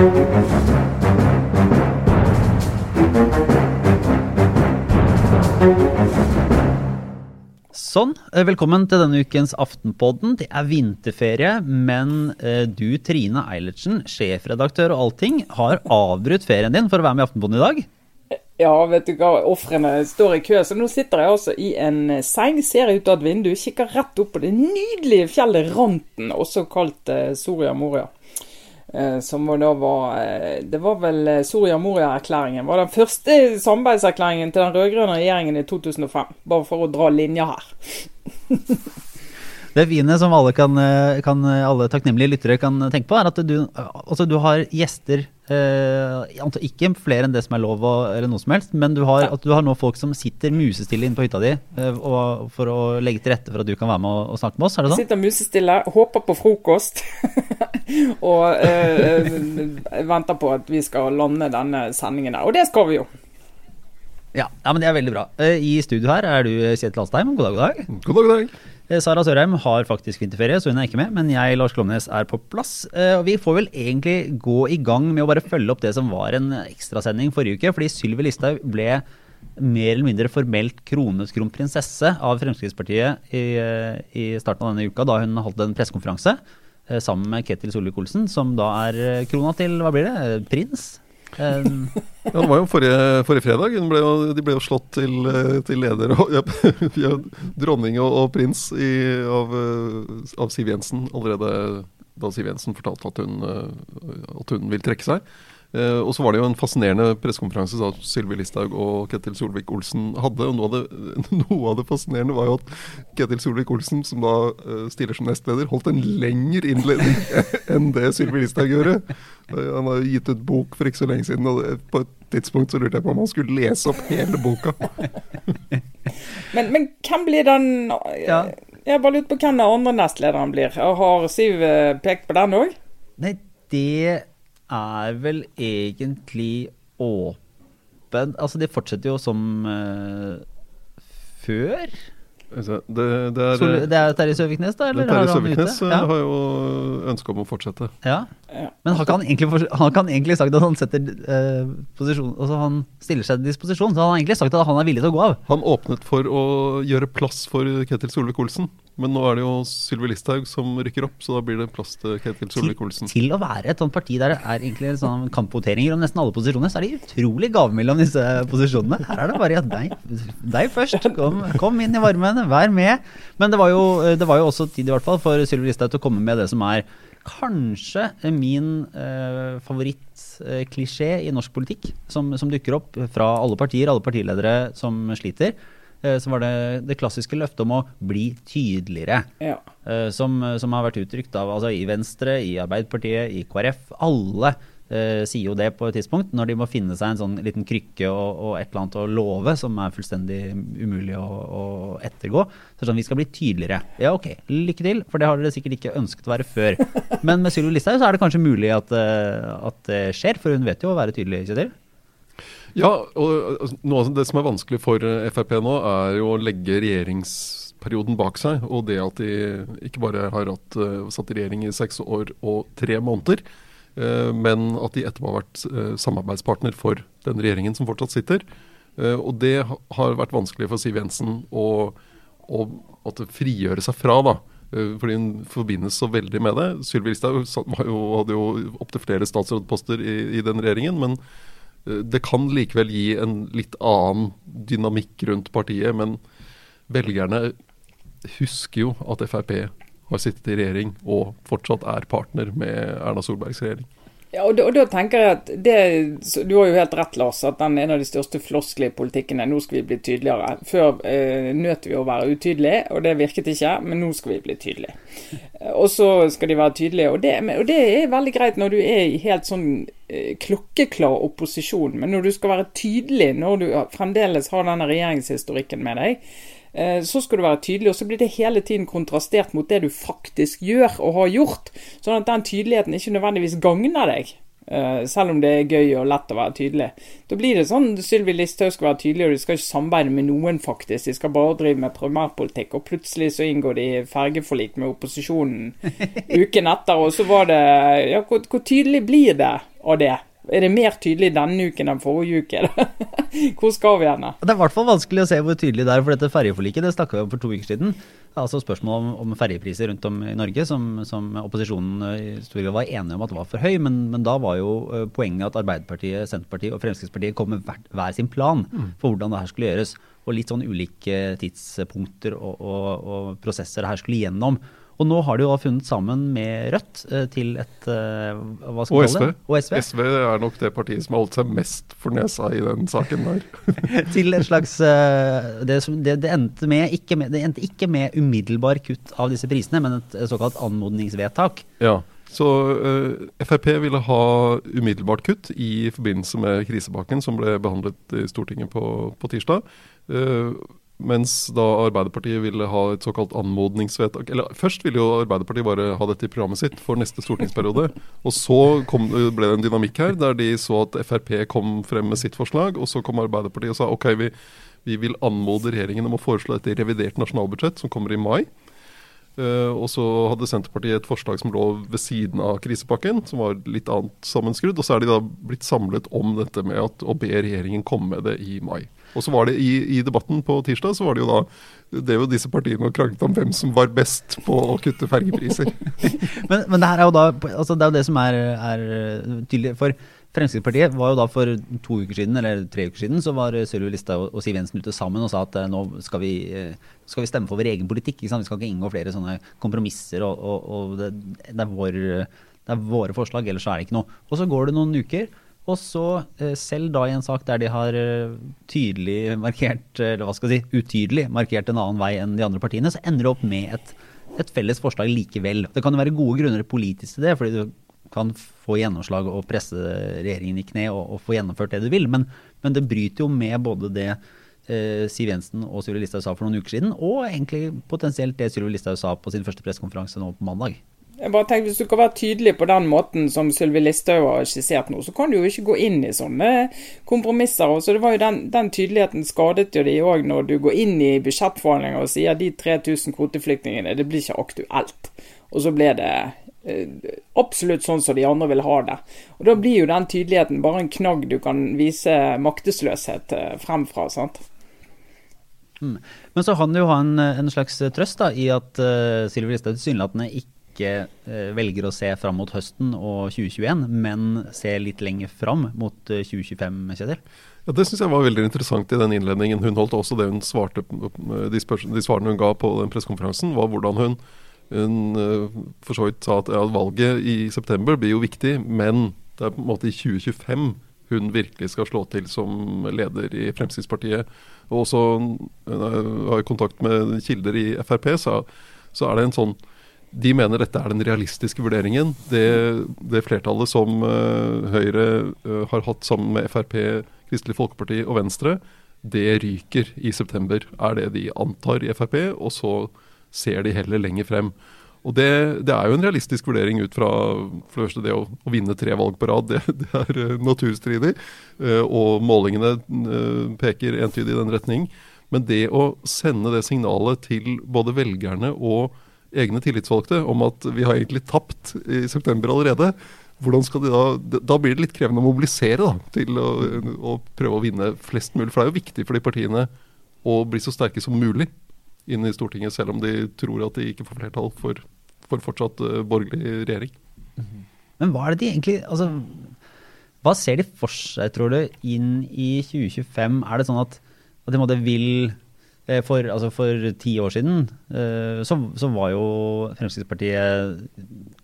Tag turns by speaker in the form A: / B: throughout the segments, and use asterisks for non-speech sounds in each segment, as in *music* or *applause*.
A: Sånn. eh, Velkommen til denne ukens Aftenpodden. Det er vinterferie, men eh, du Trine Eilertsen, sjefredaktør og allting, har avbrutt ferien din for å være med i Aftenpodden i dag.
B: Ja, vet du hva, ofrene står i kø, så nå sitter jeg altså i en seng, ser ut av et vindu, kikker rett opp på det nydelige fjellet Ranten, også kalt eh, Soria Moria. Eh, som da var eh, Det var vel eh, Soria Moria-erklæringen. Var den første samarbeidserklæringen til den rød-grønne regjeringen i 2005. Bare for å dra linja her.
A: Det fine som alle, kan, kan, alle takknemlige lyttere kan tenke på, er at du, altså du har gjester eh, Ikke flere enn det som er lov, eller noe som helst, men du har, at du har nå folk som sitter musestille inne på hytta di eh, og, for å legge til rette for at du kan være med og, og snakke med oss. Er det sånn?
B: Sitter musestille, håper på frokost. *laughs* og eh, venter på at vi skal lande denne sendingen der. Og det skal vi jo.
A: Ja, ja, men det er veldig bra. Eh, I studio her er du Kjetil Alstheim. God dag, god dag.
C: God dag, god dag.
A: Eh, Sara Sørheim har faktisk vinterferie, så hun er ikke med. Men jeg, Lars Klomnes, er på plass. Eh, Og vi får vel egentlig gå i gang med å bare følge opp det som var en ekstrasending forrige uke. Fordi Sylvi Listhaug ble mer eller mindre formelt kronet kronprinsesse av Fremskrittspartiet i, eh, i starten av denne uka, da hun holdt en pressekonferanse sammen med Ketil Solvik-Olsen, som da er krona til, hva blir det, prins? Eh,
C: Ja, det var jo forrige, forrige fredag. Ble jo, de ble jo slått til, til leder og *laughs* ja, ja, dronning og, og prins i, av, eh, av Siv Jensen allerede da Siv Jensen fortalte at hun, eh, at hun vil trekke seg. Eh, og så var det jo en fascinerende pressekonferanse som Sylvi Listhaug og Ketil Solvik-Olsen hadde. Og noe av, det, *laughs* noe av det fascinerende var jo at Ketil Solvik-Olsen, som da eh, stiller som nestleder, holdt en lengre innledning *laughs* enn det Sylvi Listhaug gjorde. Eh, Han har jo gitt ut bok for ikke så lenge siden, og det- på et tidspunkt så lurte jeg på om han skulle lese opp hele boka. *laughs*
B: Men, men hvem blir den
A: Ja.
B: Jeg bare lurer på hvem den andre nestlederen blir. Har Siv pekt på den òg?
A: Nei, det er vel egentlig åpen Altså, de fortsetter jo som uh, før.
C: Altså, Det, det er,
A: Sol det er Terje Søviknes, da? Eller
C: Terje
A: har han
C: Søviknes eh,
A: Ja.
C: har jo ønske om å fortsette.
A: ja.
B: Ja.
A: Men har ikke han egentlig, han kan egentlig sagt at han setter uh, posisjon Altså han stiller seg til disposisjon, så han har egentlig sagt at han er villig til å gå av.
C: Han åpnet for å gjøre plass for Ketil Solvik-Olsen, men nå er det jo Sylvi Listhaug som rykker opp, så da blir det plass til Ketil Solvik-Olsen.
A: til å være et sånt parti der det er egentlig sånn kampvoteringer om nesten alle posisjoner, så er de utrolig gave mellom disse posisjonene. Her er det bare ja, deg, deg først. Kom, kom inn i varmen, vær med. Men det var jo, det var jo også tid i hvert fall for Sylvi Listhaug til å komme med det som er kanskje min eh, favorittklisjé i norsk politikk, som, som dukker opp fra alle partier, alle partiledere som sliter. Eh, så var det det klassiske løftet om å bli tydeligere.
B: Ja.
A: Eh, som, som har vært uttrykt av altså, i Venstre, i Arbeiderpartiet, i KrF. Alle eh, sier jo det på et tidspunkt, når de må finne seg en sånn liten krykke og, og et eller annet å love som er fullstendig umulig å, å ettergå. Så sånn, vi skal bli tydeligere. Ja, ok, lykke til, for det har dere sikkert ikke ønsket å være før. *laughs* Men med Sylvi Listhaug så er det kanskje mulig at, eh, at det skjer, for hun vet jo å være tydelig, Kjetil.
C: Ja, og altså, noe av det som er vanskelig for eh, Frp nå, er jo å legge regjeringsperioden bak seg. Og det at de ikke bare har hatt, eh, satt i regjering i seks år og tre måneder, eh, men at de etterpå har vært samarbeidspartner for den regjeringen som fortsatt sitter. Og det har vært vanskelig for Siv Jensen å, å måtte frigjøre seg fra, da. Fordi hun forbindes så veldig med det. Sylvi Listhaug hadde jo opptil flere statsrådposter i, i den regjeringen. men Det kan likevel gi en litt annen dynamikk rundt partiet, men velgerne husker jo at Frp har sittet i regjering og fortsatt er partner med Erna Solbergs regjering.
B: Ja, og da, og da tenker jeg at det, Du har jo helt rett, Lars, at den er en av de største floskelige politikkene. nå skal vi bli tydeligere. Før eh, nøt vi å være utydelige, og det virket ikke, men nå skal vi bli tydelige. Eh, Og så skal de være tydelige, og det, og det er veldig greit når du er i helt sånn eh, klokkeklar opposisjon, men når du skal være tydelig, når du fremdeles har denne regjeringshistorikken med deg, så skal du være tydelig, og så blir det hele tiden kontrastert mot det du faktisk gjør og har gjort. Sånn at den tydeligheten ikke nødvendigvis gagner deg. Uh, selv om det er gøy og lett å være tydelig. Da blir det sånn Sylvi Listhaug skal være tydelig, og de skal ikke samarbeide med noen, faktisk. De skal bare drive med primærpolitikk, og plutselig så inngår de fergeforlik med opposisjonen *laughs* uken etter, og så var det Ja, hvor, hvor tydelig blir det av det? Er det mer tydelig denne uken enn forrige uke? *laughs* Hvor skal vi hen?
A: Det er i hvert fall vanskelig å se hvor tydelig det er. For dette ferjeforliket det snakka vi om for to uker siden. Altså spørsmål om, om ferjepriser rundt om i Norge, som, som, opposisjonen i stor grad var enige om at var for høy. Men, men, da var jo eh, poenget at Arbeiderpartiet, Senterpartiet og Fremskrittspartiet kom med hver, hver sin plan mm. for hvordan det her skulle gjøres. Og litt sånn ulike tidspunkter og, og, og prosesser det her skulle gjennom. Og nå har de jo funnet sammen med Rødt eh, til et eh, hva skal
C: og, SV.
A: Det? og
C: SV. SV er nok det partiet som har holdt seg mest for nesa i den saken der. *laughs*
A: til et slags det, det, det, det, endte med, ikke med, det endte ikke med umiddelbar kutt av disse prisene, men et såkalt anmodningsvedtak.
C: Ja, så uh, Frp ville ha umiddelbart kutt i forbindelse med krisepakken som ble behandlet i Stortinget på, på tirsdag. Uh, mens da Arbeiderpartiet ville ha et såkalt anmodningsvedtak Eller først ville jo Arbeiderpartiet bare ha dette i programmet sitt for neste stortingsperiode. Og så kom, ble det en dynamikk her der de så at Frp kom frem med sitt forslag. Og så kom Arbeiderpartiet og sa ok, vi, vi vil anmode regjeringen om å foreslå dette i revidert nasjonalbudsjett som kommer i mai. Uh, og så hadde Senterpartiet et forslag som lå ved siden av krisepakken, som var litt annet sammenskrudd. Og så er de da blitt samlet om dette med at, å be regjeringen komme med det i mai. Og så var det i, i, debatten på tirsdag, så var det jo da det er jo disse partiene og kranglet om hvem som var best på å kutte fergepriser. *laughs*
A: men, men, det her er jo da altså det er jo det som er, er, tydelig. For Fremskrittspartiet var jo da for to uker siden, eller tre uker siden, så var Sylvi Listhaug og Siv Jensen ute sammen og sa at eh, nå skal vi, eh, skal vi stemme for vår egen politikk. Vi skal ikke inngå flere sånne kompromisser, og, og, og det, det, er vår, det er våre forslag, ellers er det ikke noe. Og så går det noen uker. Og så, eh, selv da i en sak der de har eh, tydelig markert, eller hva skal jeg si, utydelig markert en annen vei enn de andre partiene, så ender det opp med et, et felles forslag likevel. Det kan jo være gode grunner politisk til det, fordi du kan få gjennomslag og presse regjeringen i kne og, og få gjennomført det du vil, men, men, det bryter jo med både det eh, Siv Jensen og Sylvi Listhaug sa for noen uker siden, og egentlig potensielt det Sylvi Listhaug sa på sin første pressekonferanse nå på mandag.
B: Jeg bare tenker, Hvis du kan være tydelig på den måten som Sylvi Listhaug har skissert nå, så kan du jo ikke gå inn i sånne kompromisser. Og så det var jo Den, den tydeligheten skadet jo de òg når du går inn i budsjettforhandlinger og sier de 3000 kvoteflyktningene, det blir ikke aktuelt. Og så ble det eh, absolutt sånn som de andre vil ha det. Og Da blir jo den tydeligheten bare en knagg du kan vise maktesløshet fremfra. frem fra. sant?
A: Mm. Men så kan du jo en, en slags trøst da, i at uh, Sylvi Listhaug tilsynelatende ikke ikke eh, velger å se fram mot høsten og 2021, men se litt lenger fram mot 2025, eh, Kjetil?
C: Ja, Det syns jeg var veldig interessant i den innledningen hun holdt. Også det hun svarte, de, de svarene hun ga på den pressekonferansen, var hvordan hun, hun eh, for så vidt sa at ja, valget i september blir jo viktig, men det er på en måte i 2025 hun virkelig skal slå til som leder i Fremskrittspartiet. Og også har jeg kontakt med kilder i Frp, så, så er det en sånn de mener dette er den realistiske vurderingen. Det, det flertallet som uh, Høyre uh, har hatt sammen med Frp, Kristelig Folkeparti og Venstre, det ryker i september, er det de antar i Frp. Og så ser de heller lenger frem. Og det, det er jo en realistisk vurdering ut fra for det første det å, å vinne tre valg på rad. *laughs* Det, det er uh, naturstridig. og målingene peker entydig i den retning. Men det å sende det signalet til både velgerne og egne tillitsvalgte om at vi har egentlig tapt i september allerede. Hvordan skal de Da da blir det litt krevende å mobilisere da, til å, å, prøve å vinne flest mulig. For det er jo viktig for de partiene å bli så sterke som mulig inn i Stortinget, selv om de tror at de ikke får flertall for, for fortsatt uh, borgerlig regjering.
A: Mhm. Men hva er det de egentlig altså, Hva ser de for seg, tror du, inn i 2025? Er det sånn at, at de vil Eh, for, altså for, ti år siden eh, så, så, var jo Fremskrittspartiet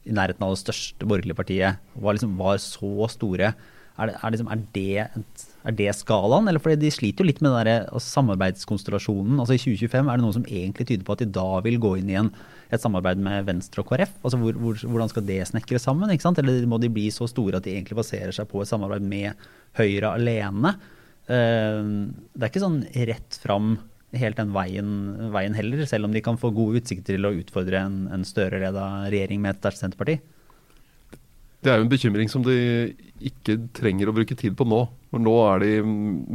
A: i nærheten av det største borgerlige partiet. Var, liksom, var så store. Er det, er, liksom, er, det, er det, skalaen? Eller fordi de sliter jo litt med den der, altså, samarbeidskonstellasjonen. Altså I 2025 er det noe som egentlig tyder på at de da vil gå inn i en, et samarbeid med Venstre og KrF. Altså hvor, hvor, Hvordan skal det snekres sammen? ikke sant? Eller må de bli så store at de egentlig baserer seg på et samarbeid med Høyre alene? Uh, det er ikke sånn rett fram helt den veien, veien, heller, selv om de kan få gode utsikter til å utfordre en, en Støre-leda regjering med et sterkt Senterparti?
C: Det er jo en bekymring som de ikke trenger å bruke tid på nå. For nå er de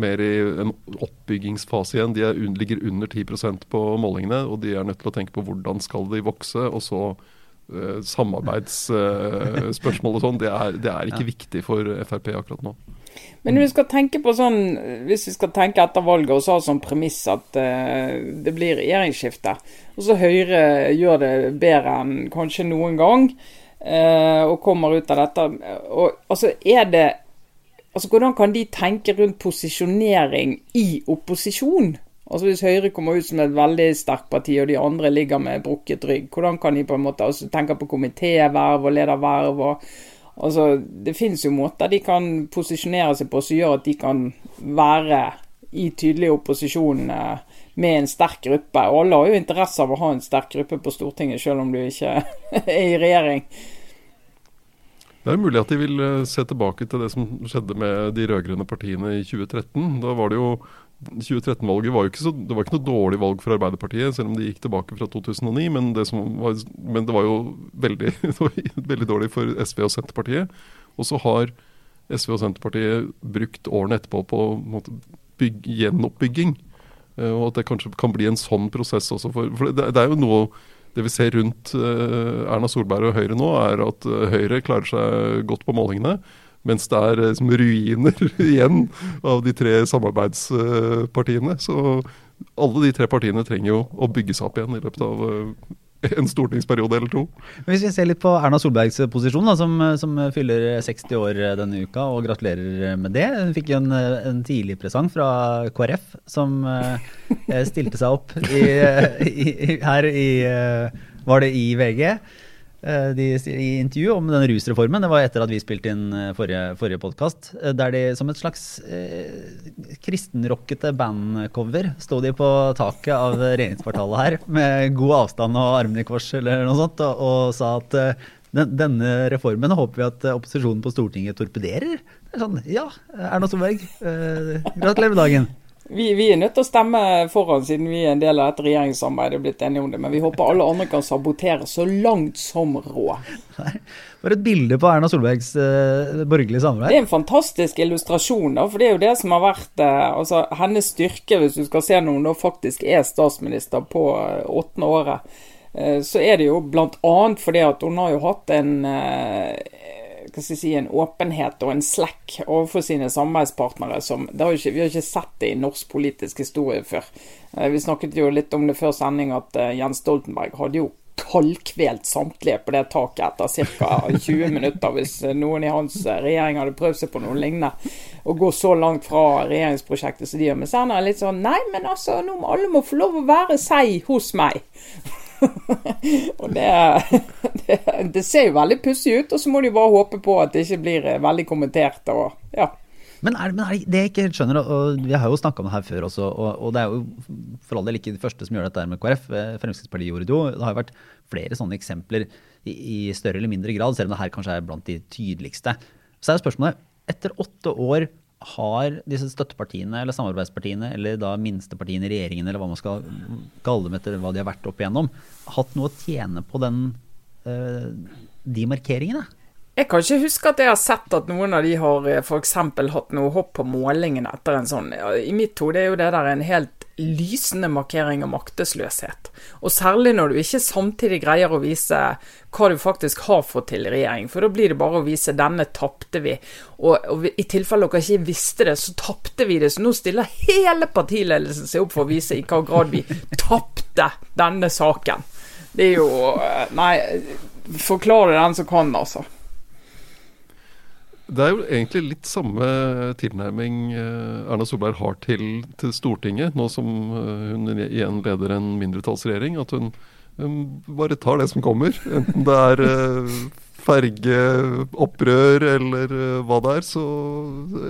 C: mer i en oppbyggingsfase igjen. De er, ligger under 10% på målingene, og de er nødt til å tenke på hvordan skal de vokse. Og så uh, samarbeidsspørsmål uh, og sånn. Det, det, er ikke ja. viktig for Frp akkurat nå.
B: Men vi skal tenke på sånn, hvis vi skal tenke etter valget og så ha som premiss at uh, det blir regjeringsskifte, og så Høyre gjør det bedre enn kanskje noen gang, uh, og kommer ut av dette og, altså er det, altså Hvordan kan de tenke rundt posisjonering i opposisjon? Altså Hvis Høyre kommer ut som et veldig sterkt parti, og de andre ligger med brukket rygg, hvordan kan de på en måte altså tenke på komitéverv og lederverv? og Altså, det finnes jo måter de kan posisjonere seg på som gjør at de kan være i tydelig opposisjon eh, med en sterk gruppe. Og alle har jo interesse av å ha en sterk gruppe på Stortinget, selv om du ikke *laughs* er i regjering.
C: Det er mulig at de vil eh, se tilbake til det som skjedde med de rød-grønne partiene i 2013. Da var det jo 2013-valget var jo ikke, så, det var ikke noe dårlig valg for Arbeiderpartiet, selv om de gikk tilbake fra 2009. Men det, var, men det var, jo veldig, *laughs* veldig, dårlig for SV og Senterpartiet. Og så har SV og Senterpartiet brukt årene etterpå på måte, bygg, gjenoppbygging. Uh, og at det kanskje kan bli en sånn prosess også. For, for det, det, er jo noe det vi ser rundt uh, Erna Solberg og Høyre nå, er at uh, Høyre klarer seg godt på målingene. Mens det er liksom, ruiner *laughs* igjen av de tre samarbeidspartiene. Så alle de tre partiene trenger jo å bygge seg opp igjen i løpet av eh, en stortingsperiode eller to.
A: Hvis vi ser litt på Erna Solbergs posisjon, da, som, som, fyller 60 år denne uka, og gratulerer med det. Hun fikk en, en tidlig presang fra KrF, som eh, *laughs* stilte seg opp i, i, her i Var det i VG? Eh, de, i intervju om den rusreformen. Det var etter at vi spilte inn eh, forrige, forrige podkast. Eh, der de som et slags eh, kristenrockete bandcover sto de på taket av regjeringskvartalet her med god avstand og armene i kors eller noe sånt, og, og sa at den, denne reformen håper vi at opposisjonen på Stortinget torpederer. Det er sånn, Ja, Erna Solberg, eh, gratulerer med dagen.
B: Vi, vi, er nødt til å stemme foran, siden vi er en del av dette regjeringssamarbeidet blitt enige om det. Men vi håper alle andre kan sabotere så langt som råd.
A: Bare et bilde på Erna Solbergs uh, borgerlige samarbeid.
B: Det er en fantastisk illustrasjon, da, for det er jo det som har vært uh, altså, hennes styrke, hvis du skal se når hun da faktisk er statsminister på uh, åttende året. så er det jo bl.a. fordi at hun har jo hatt en hva skal jeg si, en åpenhet og en slekk overfor sine samarbeidspartnere som har ikke, Vi har ikke sett det i norsk politisk historie før. Eh, vi snakket jo litt om det før sending at eh, Jens Stoltenberg hadde jo kaldkvelt samtlige på det taket etter ca. 20 minutter, hvis noen i hans regjering hadde prøvd seg på noe lignende. Å gå så langt fra regjeringsprosjektet som de gjør. Men senere er litt sånn Nei, men altså, nå må alle må få lov å være seg hos meg. Og det, *laughs* det, det, ser jo veldig pussig ut, og så må de bare håpe på at det ikke blir eh, veldig kommentert. og ja.
A: Men, er, men er det jeg ikke helt skjønner, og vi har jo snakka om det her før også, og, og, det er jo for all del ikke de første som gjør dette med KrF. Eh, Fremskrittspartiet gjorde det jo. Det har jo vært flere sånne eksempler i, i, større eller mindre grad, selv om det her kanskje er blant de tydeligste. Så er jo spørsmålet, etter åtte år har disse støttepartiene eller samarbeidspartiene eller da minstepartiene i regjeringen eller hva man skal kalle dem etter hva de har vært opp igjennom, hatt noe å tjene på den, uh, de markeringene?
B: Jeg kan ikke huske at jeg har sett at noen av de har eh, f.eks. hatt noe hopp på målingen etter en sånn. I mitt hode er jo det der en helt lysende markering av maktesløshet. Og særlig når du ikke samtidig greier å vise hva du faktisk har fått til i regjering. For da blir det bare å vise 'denne tapte vi'. Og, og i tilfelle dere ikke visste det, så tapte vi det. Så nå stiller hele partiledelsen seg opp for å vise i hva grad vi tapte denne saken. Det er jo Nei, Nei, det den som kan, altså.
C: Det er jo egentlig litt samme tilnærming eh, Erna Solberg har til, til Stortinget, nå som eh, hun igjen leder en mindretallsregjering. At hun, hun, bare tar det som kommer. Enten det er uh, fergeopprør eller hva det er. Så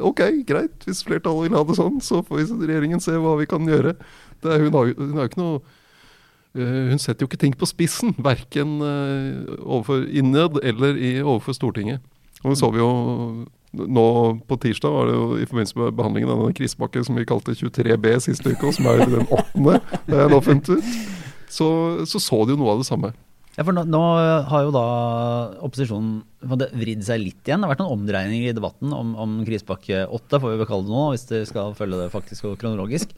C: OK, greit. Hvis flertallet vil ha det sånn, så får vi regjeringen se hva vi kan gjøre. Er, hun, har, hun har jo ikke noe hun setter jo ikke ting på spissen, verken overfor innad eller overfor Stortinget. Og så vi jo nå på tirsdag, var det jo i forbindelse med behandlingen av denne krisepakken som vi kalte 23B siste uke, og som er den åttende, jeg nå funnet ut. Så, så, så de jo noe av det samme.
A: Ja, for nå, nå har jo da opposisjonen vridd seg litt igjen. Det har vært noen omdreininger i debatten om, om krisepakke 8, får vi kalle det nå, hvis det skal følge det faktisk og kronologisk.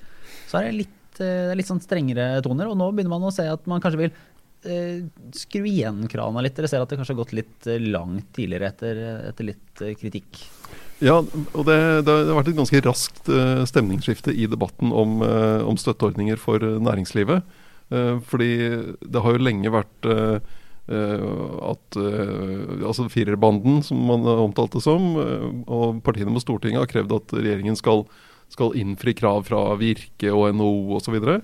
A: Så er det litt, eh, litt sånn strengere toner, og nå begynner man å se at man kanskje vil eh, skru igjen krana litt. Dere ser at det kanskje har gått litt eh, langt tidligere etter, etter litt eh, kritikk.
C: Ja, og det, det, har vært et ganske raskt stemningsskifte i debatten om, om støtteordninger for næringslivet. fordi det har jo lenge vært at altså firerbanden, som man omtalte som, og partiene på Stortinget har krevd at regjeringen skal, skal innfri krav fra Virke og NHO osv. Uh,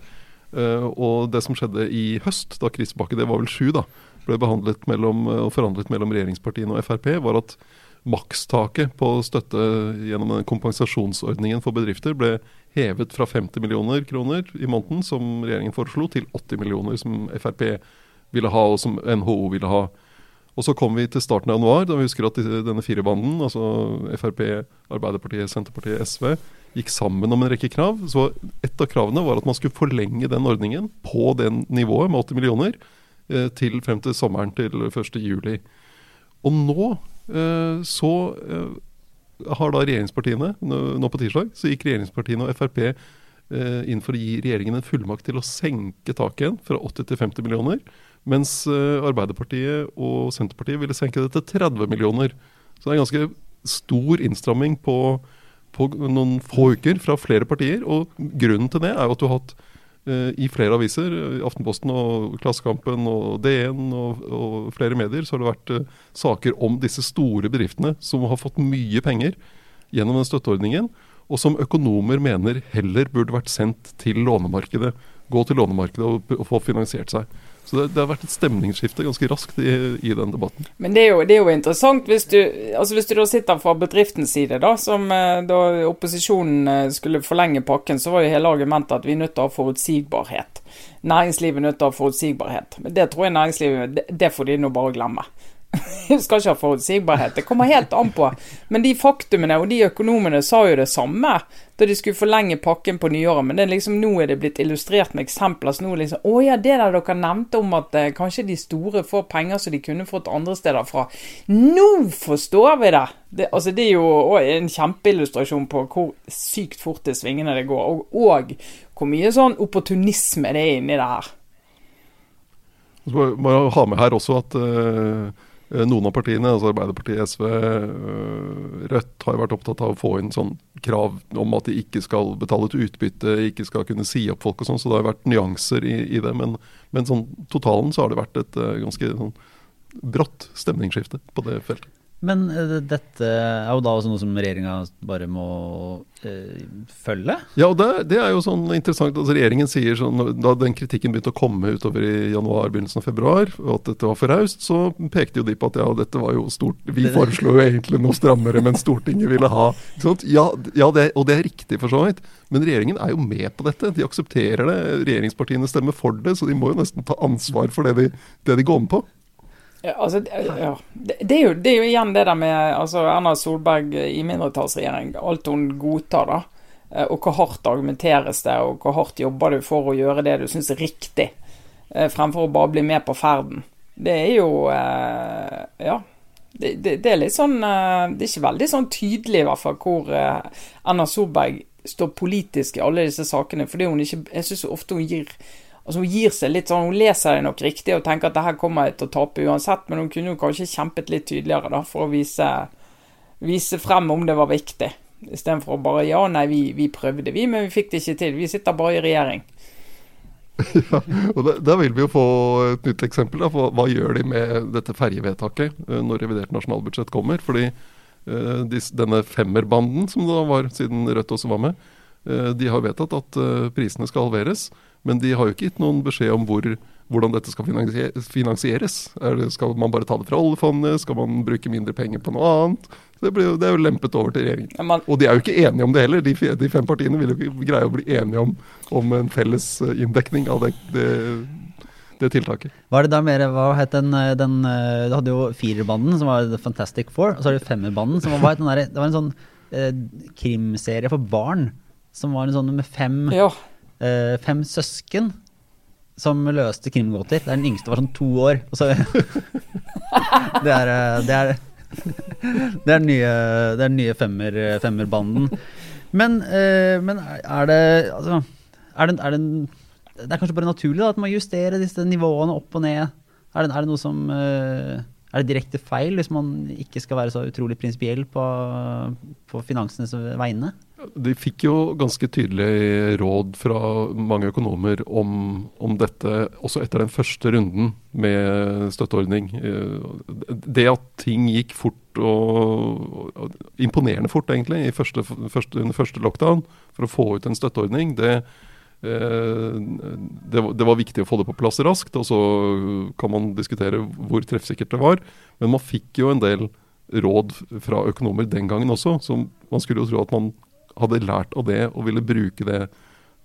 C: og det som skjedde i høst, da krisepakke det var vel sju, da, ble behandlet mellom, og forhandlet mellom regjeringspartiene og Frp, var at makstaket på støtte gjennom den kompensasjonsordningen for bedrifter ble hevet fra 50 millioner kroner i måneden, som regjeringen foreslo, til 80 millioner, som Frp ville ha, og som NHO ville ha. Og Så kom vi til starten av januar, da vi husker at denne firebanden, altså Frp, Arbeiderpartiet, Senterpartiet, SV, gikk sammen om en rekke krav. Så Et av kravene var at man skulle forlenge den ordningen på den nivået med 80 millioner eh, til frem til sommeren til 1.7. Og nå Eh, så eh, har da regjeringspartiene, nå på tirsdag, så gikk regjeringspartiene og Frp inn for å gi regjeringen en fullmakt til å senke taket igjen fra 80 til 50 millioner. Mens Arbeiderpartiet og Senterpartiet ville senke det til 30 millioner. Så det er en ganske stor innstramming på, på noen få uker fra flere partier. Og grunnen til det er jo at du har hatt uh, i flere aviser, eh, Aftenposten og Klassekampen og DN og, og, flere medier, så har det vært uh, saker om disse store bedriftene som har fått mye penger gjennom den støtteordningen, og som økonomer mener heller burde vært sendt til lånemarkedet. Gå til lånemarkedet og, og få finansiert seg. Så det, det, har vært et stemningsskifte ganske raskt i, i den debatten.
B: Men det er, jo, det er jo, interessant hvis du, altså hvis du da sitter fra bedriftens side, da, som eh, da opposisjonen eh, skulle forlenge pakken, så var jo hele argumentet at vi er nødt til å ha forutsigbarhet. Næringslivet er nødt til å ha forutsigbarhet. Men det tror jeg næringslivet det, det får de nå bare glemme. *laughs* Du skal ikke ha forutsigbarhet. Det kommer helt an på. Men de faktumene og de økonomene sa jo det samme da de skulle forlenge pakken på nyåret. Men det liksom, nå er det blitt illustrert med eksempler. Så nå er liksom, Å ja, det der dere nevnte om at eh, kanskje de store får penger som de kunne fått andre steder fra. Nå forstår vi det! det altså, det er jo også en kjempeillustrasjon på hvor sykt fort det svingene det går. Og, og hvor mye sånn opportunisme det er inni det her.
C: Så må jeg ha med her også at uh, noen av partiene, altså Arbeiderpartiet, SV, uh, Rødt, har vært opptatt av å få inn sånn krav om at de ikke skal betale ut utbytte, ikke skal kunne si opp folk og sånn. Så det har vært nyanser i, i det. Men, men sånn totalen så har det vært et uh, ganske sånn brått stemningsskifte på det feltet.
A: Men uh, dette er jo da også noe som regjeringa bare må øh, følge?
C: Ja, og det, det, er jo sånn interessant. Altså Regjeringen sier sånn, Da den kritikken begynte å komme utover i januar, begynnelsen av februar, og at dette var for raust, så pekte jo de på at ja, dette var jo stort Vi foreslo jo egentlig noe strammere, men Stortinget ville ha Ja, ja det, og det er riktig for så vidt. Men regjeringen er jo med på dette. De aksepterer det. Regjeringspartiene stemmer for det, så de må jo nesten ta ansvar for det de, det de går med på.
B: Ja, altså, ja. Det, er jo, det, er jo, igjen det der med altså Erna Solberg i mindretallsregjering. Alt hun godtar, da. Eh, og hvor hardt argumenteres det, og hvor hardt jobber du for å gjøre det du syns er riktig, eh, fremfor å bare bli med på ferden. Det er jo eh, Ja. Det, det, er litt sånn Det er ikke veldig sånn tydelig, i hvert fall, hvor Erna Solberg står politisk i alle disse sakene. Fordi hun ikke Jeg syns ofte hun gir Altså Hun gir seg litt sånn, hun leser det nok riktig og tenker at det her kommer jeg til å tape uansett, men hun kunne jo kanskje kjempet litt tydeligere da, for å vise, vise frem om det var viktig. Istedenfor bare ja, nei, vi, vi, prøvde vi, men vi fikk det ikke til. Vi sitter bare i regjering. *laughs*
C: ja, og da, da, vil vi jo få et nytt eksempel. Da, for Hva gjør de med dette ferjevedtaket uh, når revidert nasjonalbudsjett kommer? Fordi dis, denne femmerbanden som det var, siden Rødt også var med, uh, de har vedtatt at prisene skal halveres. Men de har jo ikke gitt noen beskjed om hvor, hvordan dette skal finansieres. Det, skal man bare ta det fra oljefondet? Skal man bruke mindre penger på noe annet? Det, blir, det er jo lempet over til regjeringen. Man, og de er jo ikke enige om det heller. De, de, fem partiene vil jo ikke greie å bli enige om, om en felles eh, inndekning av det, det, det tiltaket.
A: Hva er det da mer, hva het den, eh, den eh, Du hadde jo firerbanden, som var The Fantastic Four. Og så har du femmerbanden, som var, der, det var en sånn eh, krimserie for barn. Som var en sånn med fem
B: ja
A: uh, fem søsken som løste krimgåter. Der den yngste var sånn to år. Så *laughs* Det er eh, Det er *laughs* det er den nye, det er nye femmer, femmerbanden. Men, eh, men er det altså, er det, er det, det er kanskje bare naturlig da, at man justerer disse nivåene opp og ned? Er det, er det noe som eh, Er det direkte feil hvis man ikke skal være så utrolig prinsipiell på, på finansenes vegne?
C: De fikk jo ganske tydelig råd fra mange økonomer om, om, dette også etter den første runden med støtteordning. Det at ting gikk fort og, imponerende fort, egentlig, første, første, under første lockdown for å få ut en støtteordning, det, eh, det, det, var viktig å få det på plass raskt. Og så kan man diskutere hvor treffsikkert det var. Men man fikk jo en del råd fra økonomer den gangen også, som man skulle jo tro at man hadde lært av det og ville bruke det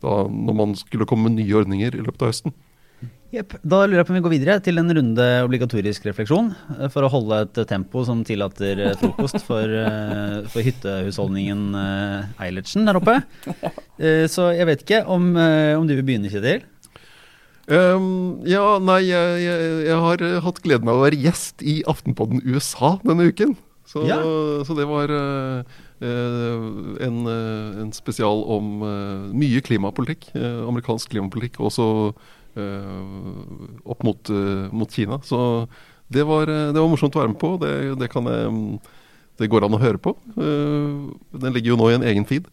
C: da når man skulle komme med nye ordninger i løpet av høsten.
A: Yep. Da lurer jeg på om vi går videre til en runde obligatorisk refleksjon. Eh, for å holde et tempo som tillater eh, frokost for, eh, for hyttehusholdningen Eilertsen der oppe. Så jeg vet ikke om, om du vil begynne, Kjetil?
C: Um, ja, nei, jeg, jeg, jeg, har hatt gleden av å være gjest i Aftenpodden USA denne uken. Så, ja. så det var uh, en, eh, en, spesial om eh, mye klimapolitikk. amerikansk klimapolitikk, også opp mot, mot, Kina. Så det var, det var, morsomt å være med på. Det, det, jeg, det, går an å høre på. Den ligger jo nå i en egen feed.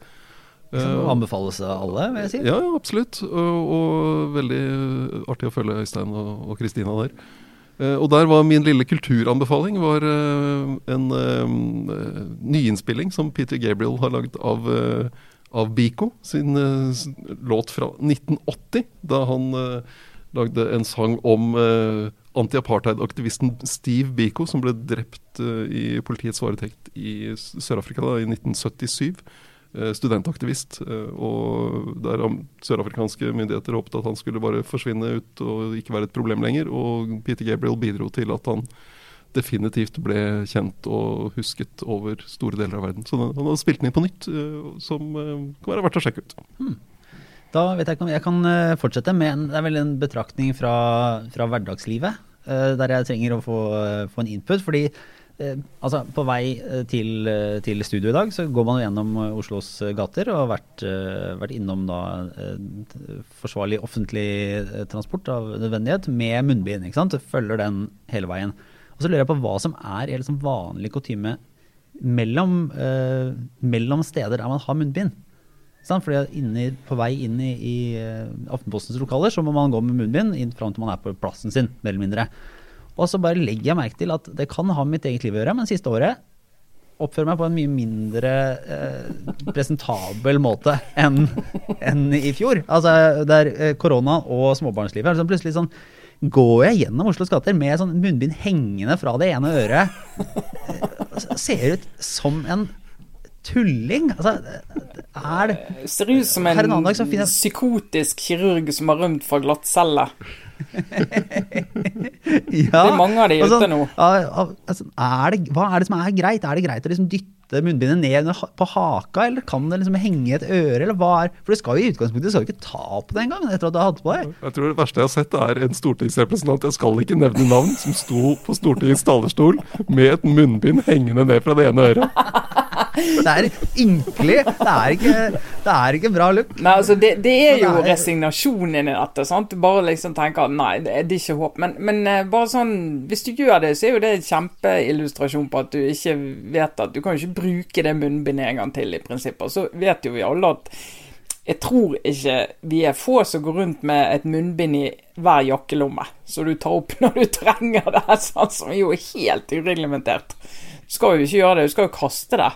A: Som anbefales av alle, vil jeg si.
C: Ja, absolutt. Og, og veldig artig å følge Øystein og Kristina der. Eh, og der var min lille kulturanbefaling var eh, en uh, nyinnspilling som Peter Gabriel har lagd av, av Biko, sin låt fra 1980. Da han lagde en sang om anti-apartheid-aktivisten Steve Biko, som ble drept i politiets varetekt i Sør-Afrika i 1977. Eh, studentaktivist. Eh, og der sørafrikanske myndigheter håpet at han skulle bare forsvinne ut og ikke være et problem lenger. Og Peter Gabriel bidro til at han definitivt ble kjent og husket over store deler av verden. Så han har spilt den inn på nytt, eh, som kan være verdt å sjekke ut. Hmm.
A: Da vet jeg ikke om jeg kan fortsette med en, det er vel en betraktning fra, fra hverdagslivet. Der jeg trenger å få, få en input. fordi altså, På vei eh, til, eh, til, studio i dag så går man gjennom Oslos gater og har vært, vært innom da forsvarlig offentlig transport av nødvendighet med munnbind. ikke sant? Følger den hele veien. Og Så lurer jeg på hva som er liksom vanlig kutyme mellom, eh, mellom, steder der man har munnbind. Fordi inni, På vei inn i, i Aftenpostens lokaler så må man gå med munnbind inn fram til man er på plassen sin, mer eller mindre. Og så bare legger jeg merke til at det kan ha med mitt eget liv å gjøre, men siste året oppfører meg på en mye mindre eh, presentabel måte enn en i fjor. Altså det er eh, korona og småbarnslivet. Altså, plutselig sånn går jeg gjennom Oslos gater med sånn munnbind hengende fra det ene øret. Eh, ser ut som en tulling. Altså, er
B: det Ser ut som en, en psykotisk kirurg som har rømt fra glattcelle. *laughs*
A: ja,
B: det er mange av de altså, ute nå.
A: Altså, er det, hva er det som er greit? Er det greit å liksom dytte munnbindet ned på haka, eller kan det liksom henge i et øre? Eller hva er? For det skal jo i utgangspunktet du skal jo ikke ta på det engang etter at du har hatt på deg.
C: Jeg tror Det verste jeg har sett, er en stortingsrepresentant, jeg skal ikke nevne navn, som sto på Stortingets talerstol med et munnbind hengende ned fra det ene øret.
A: Det er ynkelig. Det er ikke, det er ikke bra look.
B: Nei, altså det, det er jo det er... resignasjon inni dette. sant? Bare liksom tenker at nei, det, det er ikke håp. Men, men, eh, bare sånn, hvis du gjør det, så er jo det en kjempeillustrasjon på at du ikke vet at Du kan jo ikke bruke det munnbindet en gang til, i prinsippet. Så vet jo vi alle at jeg tror ikke vi er få som går rundt med et munnbind i hver jakkelomme, så du tar opp *laughs* når du trenger det, sånn som jo er helt ureglementert. Du skal jo ikke gjøre det, du skal jo kaste det.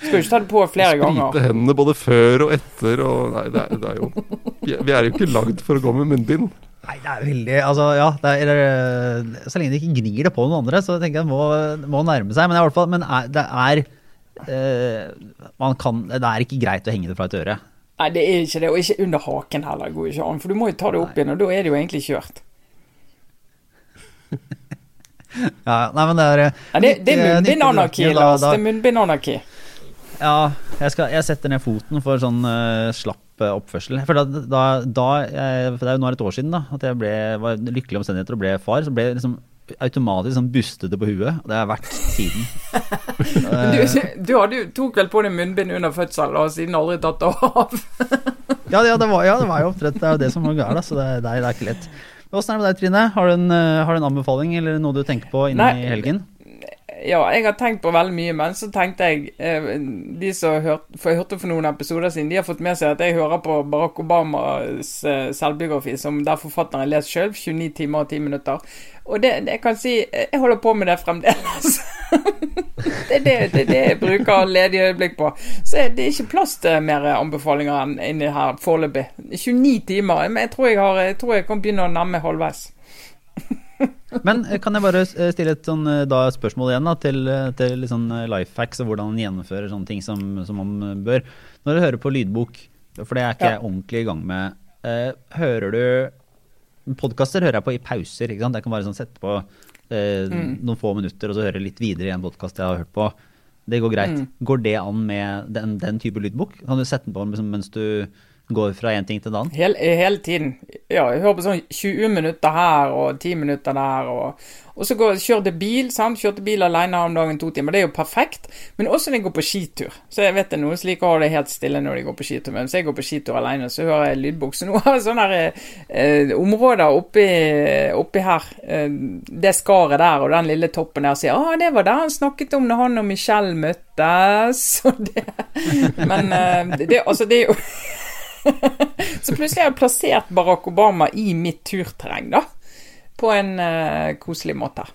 B: Skal jo ikke ta det på flere ganger.
C: Sprite hendene både før og etter og Nei, det er, det er jo Vi er jo ikke lagd for å gå med munnbind.
A: Nei, det er veldig Altså, ja. Er, så lenge de ikke gnir det på noen andre, så tenker jeg det må, må nærme seg. Men, i hvert fall, men er, det er uh, kan, Det er ikke greit å henge det fra et øre.
B: Nei, det er ikke det. Og ikke under haken heller. går ikke an. For du må jo ta det opp igjen, og da er det jo egentlig kjørt. *laughs*
A: ja, nei, men det er
B: Nei, Det, det er munnbindanarki, Lars. Det er munnbindanarki.
A: Ja, jeg, skal, jeg, setter ned foten for sånn uh, slapp oppførsel. For da, da, da jeg, for Det er jo nå et år siden da, at jeg ble, var lykkelig omstendigheter og ble far. Så ble jeg liksom automatisk sånn bustete på huet. Det har vært siden.
B: du, du jo, tok vel på deg munnbind under fødsel og siden aldri tatt det av? *laughs*
A: ja, ja, det var, ja, det var jo oppdrett. det, er jo det som var galt. Så det, det, er, det er ikke lett. Åssen er det med deg, Trine? Har du, en, har du en anbefaling eller noe du tenker på inn i helgen?
B: Ja, jeg har tenkt på veldig mye, men så tenkte jeg eh, De som hørte, for jeg hørte for noen episoder siden, de har fått med seg at jeg hører på Barack Obamas eh, selvbiografi, som der forfatteren leser sjøl, 29 timer og 10 minutter. Og det, jeg kan si Jeg holder på med det fremdeles. *laughs* det, er det, det, det jeg bruker ledige øyeblikk på. Så det er ikke plass til mer anbefalinger enn inni her foreløpig. 29 timer. Men jeg tror jeg, har, jeg tror jeg kan begynne å nærme halvveis. *laughs* *laughs*
A: Men eh, kan jeg bare eh, stille et sånn, eh, da, spørsmål igjen da, til, til sånn life hacks og hvordan man gjennomfører sånne ting som, som, man bør. Når du hører på lydbok, for det er ikke jeg ja. ordentlig i gang med, eh, hører du Podkaster hører jeg på i pauser. ikke sant? Jeg kan bare sånn sette på eh, mm. noen få minutter og så høre litt videre i en podkast jeg har hørt på. Det går greit. Mm. Går det an med den, den, type lydbok? Kan du sette den på liksom, mens du går fra én ting til en annen?
B: Hele, hele, tiden. Ja, jeg hører på sånn 20 minutter her og 10 minutter der. Og, og så går, kjørte bil. sant? Kjørte bil alene om dagen to timer. Det er jo perfekt. Men også når jeg går på skitur. Så jeg vet det noen som liker å ha det helt stille når de går på skitur. Men hvis jeg går på skitur alene, så hører jeg lydbok. Så nå har jeg sånne her, eh, områder oppi, oppi her. Eh, det skaret der og den lille toppen der sier ah, det var det han snakket om når han og Michelle møttes. *laughs* Det, men eh, det, altså, det er jo *laughs* så plutselig har jeg plassert Barack Obama i mitt turterreng, da. På en uh, koselig måte.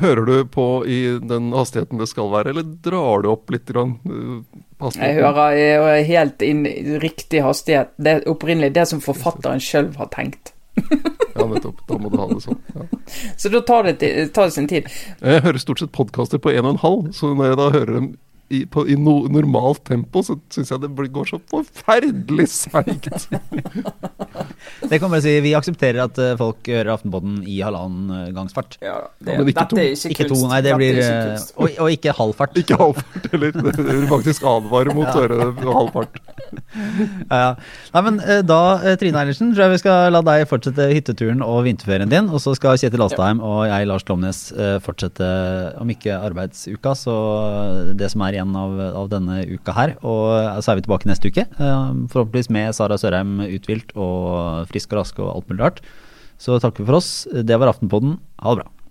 C: Hører du på i den hastigheten det skal være, eller drar du opp litt? Grann, uh,
B: jeg hører jeg helt inn i riktig hastighet. Det er opprinnelig det som forfatteren sjøl har tenkt. *laughs*
C: ja, nettopp. Da må du ha det sånn. Ja.
B: Så da tar det, tar det sin tid.
C: Jeg hører stort sett podkaster på 1,5, så når jeg da hører dem i, på, i no, normalt tempo, så syns jeg det går så forferdelig seigt. *laughs*
A: det kan bare si, Vi aksepterer at uh, folk hører Aftenpodden i halvannen uh, gangs fart.
B: Ja, det, ja, ikke to. Er ikke,
A: ikke to. Nei, det blir ikke og, og, ikke halv fart.
C: Ikke halv fart heller. Det vil faktisk advare mot å høre halv fart.
A: ja, ja. Nei, men da, Trine Eilertsen, tror jeg vi skal la deg fortsette hytteturen og vinterferien din. Og så skal Kjetil Astheim og jeg, Lars Klomnes, fortsette, om ikke arbeidsuka, så det som er igjen igjen av, av, denne uka her. Og så er vi tilbake neste uke. Eh, forhåpentligvis med Sara Sørheim uthvilt og frisk og rask og alt mulig rart. Så takker vi for oss. Det var Aftenpodden. Ha det bra.